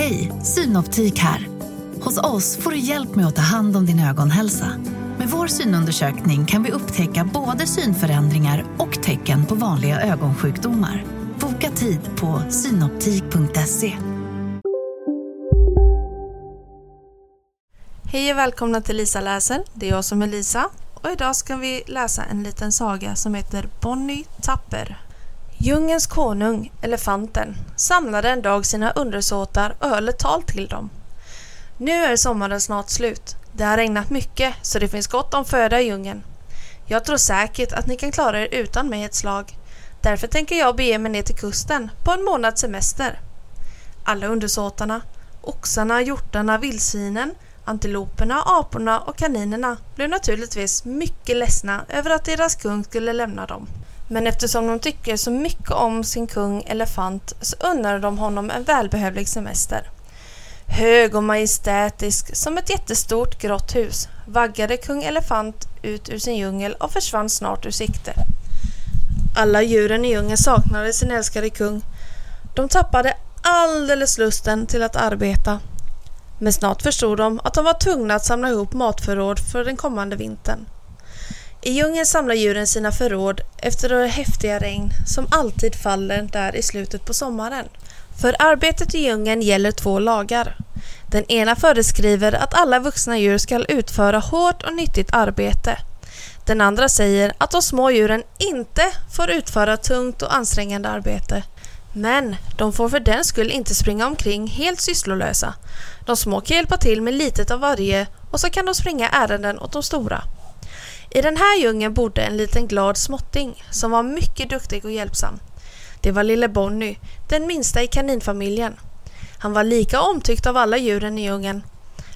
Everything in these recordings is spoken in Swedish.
Hej, Synoptik här. Hos oss får du hjälp med att ta hand om din ögonhälsa. Med vår synundersökning kan vi upptäcka både synförändringar och tecken på vanliga ögonsjukdomar. Boka tid på synoptik.se. Hej och välkomna till Lisa läser. Det är jag som är Lisa och idag ska vi läsa en liten saga som heter Bonnie Tapper. Djungelns konung, elefanten, samlade en dag sina undersåtar och höll ett tal till dem. Nu är sommaren snart slut. Det har regnat mycket så det finns gott om föda i djungeln. Jag tror säkert att ni kan klara er utan mig ett slag. Därför tänker jag bege mig ner till kusten på en månads semester. Alla undersåtarna, oxarna, hjortarna, vildsvinen, antiloperna, aporna och kaninerna blev naturligtvis mycket ledsna över att deras kung skulle lämna dem. Men eftersom de tycker så mycket om sin kung Elefant så unnade de honom en välbehövlig semester. Hög och majestätisk som ett jättestort grått hus vaggade kung Elefant ut ur sin djungel och försvann snart ur sikte. Alla djuren i djungeln saknade sin älskade kung. De tappade alldeles lusten till att arbeta. Men snart förstod de att de var tvungna att samla ihop matförråd för den kommande vintern. I djungeln samlar djuren sina förråd efter det häftiga regn som alltid faller där i slutet på sommaren. För arbetet i djungeln gäller två lagar. Den ena föreskriver att alla vuxna djur ska utföra hårt och nyttigt arbete. Den andra säger att de små djuren inte får utföra tungt och ansträngande arbete. Men de får för den skull inte springa omkring helt sysslolösa. De små kan hjälpa till med litet av varje och så kan de springa ärenden åt de stora. I den här djungeln bodde en liten glad småtting som var mycket duktig och hjälpsam. Det var lille Bonny, den minsta i kaninfamiljen. Han var lika omtyckt av alla djuren i djungeln.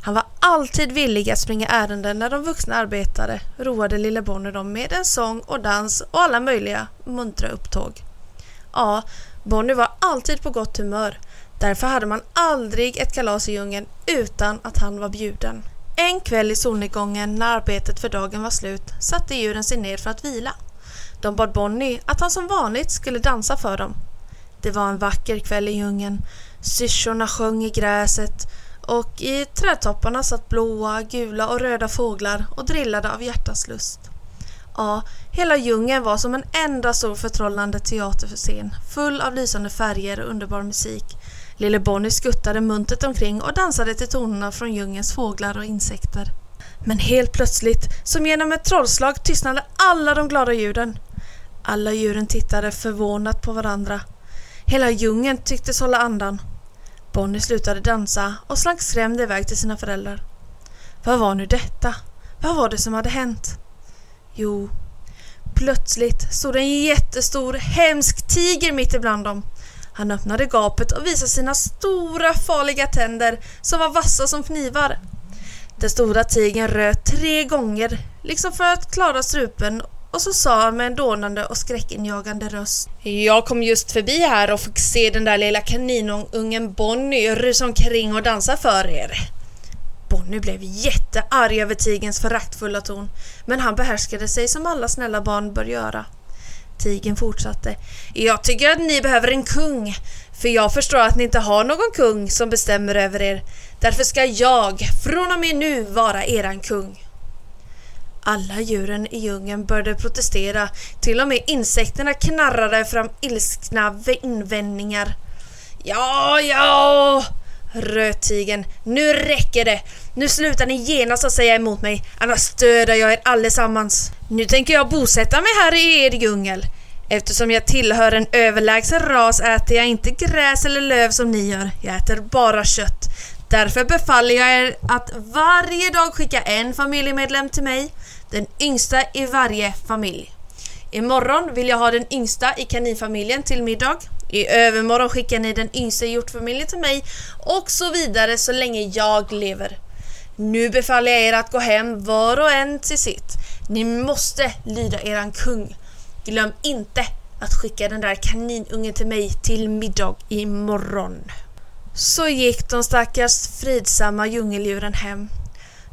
Han var alltid villig att springa ärenden när de vuxna arbetade, roade lille Bonny dem med en sång och dans och alla möjliga muntra upptåg. Ja, Bonny var alltid på gott humör. Därför hade man aldrig ett kalas i djungeln utan att han var bjuden. En kväll i solnedgången när arbetet för dagen var slut satte djuren sig ner för att vila. De bad Bonnie att han som vanligt skulle dansa för dem. Det var en vacker kväll i djungeln. Syrsorna sjöng i gräset och i trädtopparna satt blåa, gula och röda fåglar och drillade av hjärtats lust. Ja, hela djungeln var som en enda stor förtrollande teaterscen full av lysande färger och underbar musik. Lille Bonnie skuttade muntet omkring och dansade till tonerna från djungelns fåglar och insekter. Men helt plötsligt, som genom ett trollslag, tystnade alla de glada ljuden. Alla djuren tittade förvånat på varandra. Hela djungeln tycktes hålla andan. Bonnie slutade dansa och slank skrämd iväg till sina föräldrar. Vad var nu detta? Vad var det som hade hänt? Jo, plötsligt stod en jättestor, hemsk tiger mitt ibland dem. Han öppnade gapet och visade sina stora farliga tänder som var vassa som knivar. Den stora tigern röt tre gånger, liksom för att klara strupen och så sa han med en dånande och skräckinjagande röst. Jag kom just förbi här och fick se den där lilla kaninungen Bonnie rusa omkring och dansa för er. Bonnie blev jättearg över tigens föraktfulla ton, men han behärskade sig som alla snälla barn bör göra. Tigen fortsatte. Jag tycker att ni behöver en kung. För jag förstår att ni inte har någon kung som bestämmer över er. Därför ska jag från och med nu vara eran kung. Alla djuren i djungeln började protestera. Till och med insekterna knarrade fram ilskna invändningar. Ja, ja, Rödtigen. Nu räcker det! Nu slutar ni genast att säga emot mig, annars dödar jag er allesammans. Nu tänker jag bosätta mig här i er djungel. Eftersom jag tillhör en överlägsen ras äter jag inte gräs eller löv som ni gör. Jag äter bara kött. Därför befaller jag er att varje dag skicka en familjemedlem till mig, den yngsta i varje familj. Imorgon vill jag ha den yngsta i kaninfamiljen till middag. I övermorgon skickar ni den yngsta hjortfamiljen till mig och så vidare så länge jag lever. Nu befaller jag er att gå hem var och en till sitt. Ni måste lyda eran kung. Glöm inte att skicka den där kaninungen till mig till middag imorgon. Så gick de stackars fridsamma djungeldjuren hem.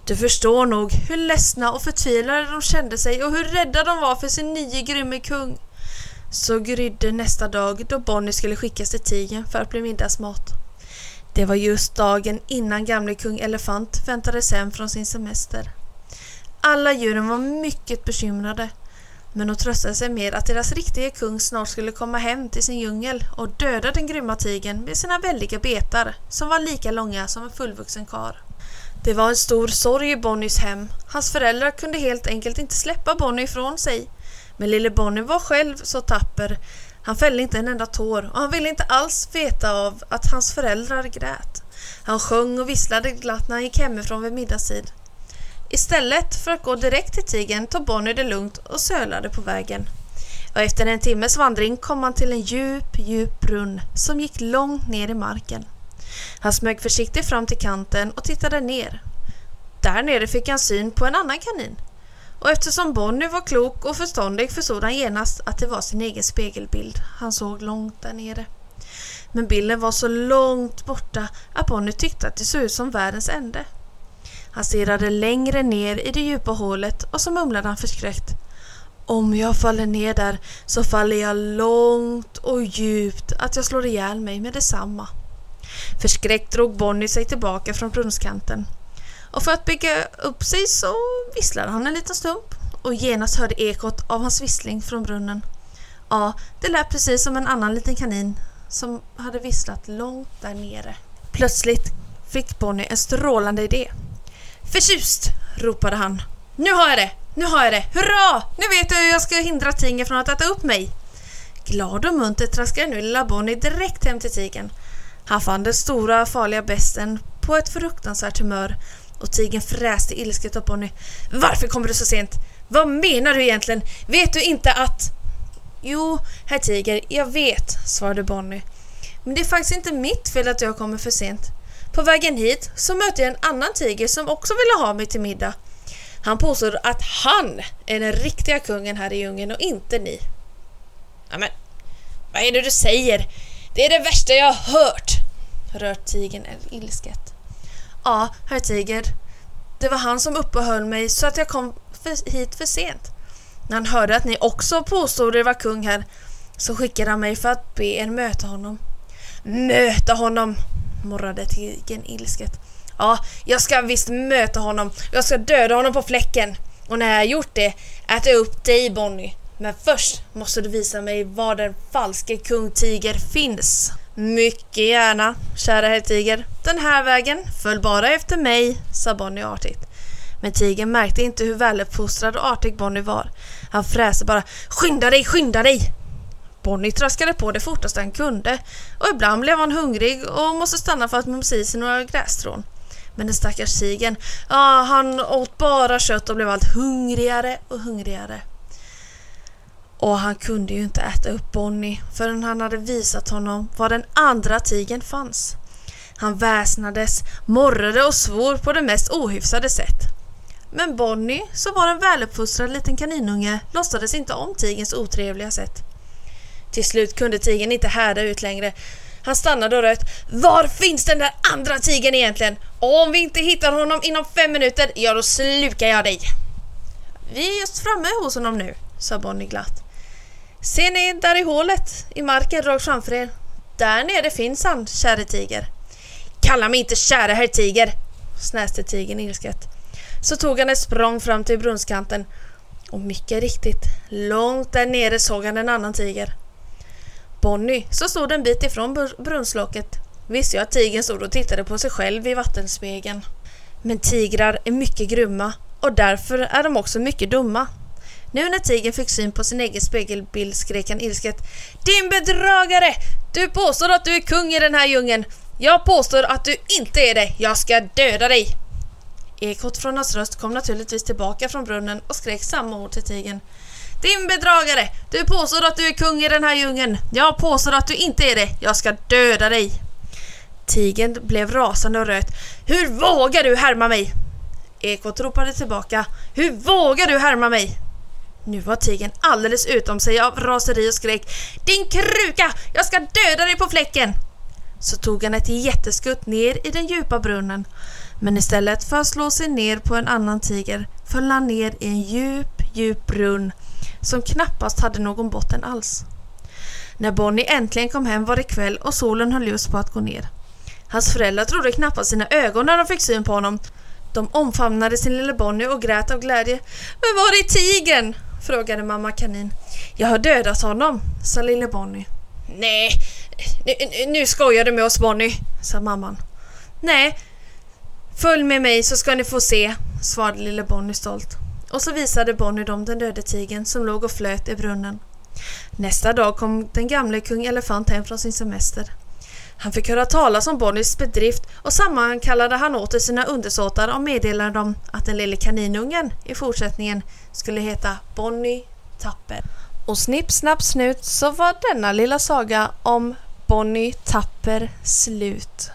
Du förstår nog hur ledsna och förtvivlade de kände sig och hur rädda de var för sin nye grymme kung. Så grydde nästa dag då Bonnie skulle skickas till tigern för att bli middagsmat. Det var just dagen innan gamle kung Elefant väntades hem från sin semester. Alla djuren var mycket bekymrade men de tröstade sig med att deras riktiga kung snart skulle komma hem till sin djungel och döda den grymma tigern med sina väldiga betar som var lika långa som en fullvuxen kar. Det var en stor sorg i Bonnys hem. Hans föräldrar kunde helt enkelt inte släppa Bonny ifrån sig. Men lille Bonny var själv så tapper. Han fällde inte en enda tår och han ville inte alls veta av att hans föräldrar grät. Han sjöng och visslade glatt när han gick hemifrån vid middagstid. Istället för att gå direkt till tigern tog Bonnie det lugnt och sölade på vägen. Och efter en timmes vandring kom han till en djup, djup brunn som gick långt ner i marken. Han smög försiktigt fram till kanten och tittade ner. Där nere fick han syn på en annan kanin. Och eftersom Bonny var klok och förståndig förstod han genast att det var sin egen spegelbild han såg långt där nere. Men bilden var så långt borta att Bonny tyckte att det såg ut som världens ände. Han stirrade längre ner i det djupa hålet och så mumlade han förskräckt. Om jag faller ner där så faller jag långt och djupt att jag slår ihjäl mig med detsamma. Förskräckt drog Bonnie sig tillbaka från brunnskanten. Och för att bygga upp sig så visslade han en liten stump och genast hörde ekot av hans vissling från brunnen. Ja, det lät precis som en annan liten kanin som hade visslat långt där nere. Plötsligt fick Bonnie en strålande idé. Förtjust! ropade han. Nu har jag det! Nu har jag det! Hurra! Nu vet jag hur jag ska hindra tigern från att äta upp mig! Glad och munter traskade nu lilla Bonnie direkt hem till tigern. Han fann den stora farliga besten på ett fruktansvärt humör och tigern fräste ilsket upp Bonnie. Varför kommer du så sent? Vad menar du egentligen? Vet du inte att... Jo, herr tiger, jag vet, svarade Bonnie. Men det är faktiskt inte mitt fel att jag kommer för sent. På vägen hit så mötte jag en annan tiger som också ville ha mig till middag. Han påstod att han är den riktiga kungen här i djungeln och inte ni. Men vad är det du säger? Det är det värsta jag har hört! Rört tigern ilsket. Ja, herr tiger. Det var han som uppehöll mig så att jag kom för, hit för sent. När han hörde att ni också påstod er vara kung här så skickade han mig för att be er möta honom. Möta honom! morrade tigern ilsket. Ja, jag ska visst möta honom. Jag ska döda honom på fläcken. Och när jag har gjort det, äter jag upp dig Bonnie. Men först måste du visa mig var den falske kung Tiger finns. Mycket gärna, kära herr Tiger. Den här vägen, följ bara efter mig, sa Bonnie artigt. Men Tigern märkte inte hur väluppfostrad och artig Bonnie var. Han fräste bara ”Skynda dig, skynda dig!” Bonnie traskade på det fortast han kunde och ibland blev han hungrig och måste stanna för att mumsa i sig några grässtrån. Men den stackars tigern, ja, han åt bara kött och blev allt hungrigare och hungrigare. Och han kunde ju inte äta upp Bonnie förrän han hade visat honom var den andra tigern fanns. Han väsnades, morrade och svor på det mest ohyfsade sätt. Men Bonnie, som var en väluppfostrad liten kaninunge, låtsades inte om tigens otrevliga sätt. Till slut kunde tigern inte härda ut längre. Han stannade och röt. Var finns den där andra tigern egentligen? Om vi inte hittar honom inom fem minuter, ja då slukar jag dig. Vi är just framme hos honom nu, sa Bonnie glatt. Ser ni där i hålet i marken rakt framför er? Där nere finns han, käre tiger. Kalla mig inte käre herr tiger, snäste tigern ilsket. Så tog han ett språng fram till brunnskanten och mycket riktigt, långt där nere såg han en annan tiger. Bonnie, som stod en bit ifrån brunnslocket, visste jag att tigern stod och tittade på sig själv i vattenspegeln. Men tigrar är mycket grymma och därför är de också mycket dumma. Nu när tigern fick syn på sin egen spegelbild skrek han ilsket Din bedragare! Du påstår att du är kung i den här djungeln. Jag påstår att du inte är det. Jag ska döda dig! Ekot från hans röst kom naturligtvis tillbaka från brunnen och skrek samma ord till tigern. Din bedragare! Du påstår att du är kung i den här djungeln. Jag påstår att du inte är det. Jag ska döda dig. Tigern blev rasande och röt. Hur vågar du härma mig? Ekot ropade tillbaka. Hur vågar du härma mig? Nu var tigern alldeles utom sig av raseri och skrek Din kruka! Jag ska döda dig på fläcken! Så tog han ett jätteskutt ner i den djupa brunnen. Men istället för att slå sig ner på en annan tiger föll han ner i en djup, djup brunn som knappast hade någon botten alls. När Bonnie äntligen kom hem var det kväll och solen höll just på att gå ner. Hans föräldrar trodde knappast sina ögon när de fick syn på honom. De omfamnade sin lille Bonnie och grät av glädje. Men var är tigern? Frågade mamma kanin. Jag har dödat honom, sa lille Bonnie. Nej, nu, nu skojar du med oss Bonnie, sa mamman. Nej, följ med mig så ska ni få se, svarade lille Bonnie stolt. Och så visade Bonnie dem den döde tigern som låg och flöt i brunnen. Nästa dag kom den gamle kung Elefant hem från sin semester. Han fick höra talas om Bonnys bedrift och sammankallade han åter sina undersåtar och meddelade dem att den lille kaninungen i fortsättningen skulle heta Bonnie Tapper. Och snipp snapp snut så var denna lilla saga om Bonnie Tapper slut.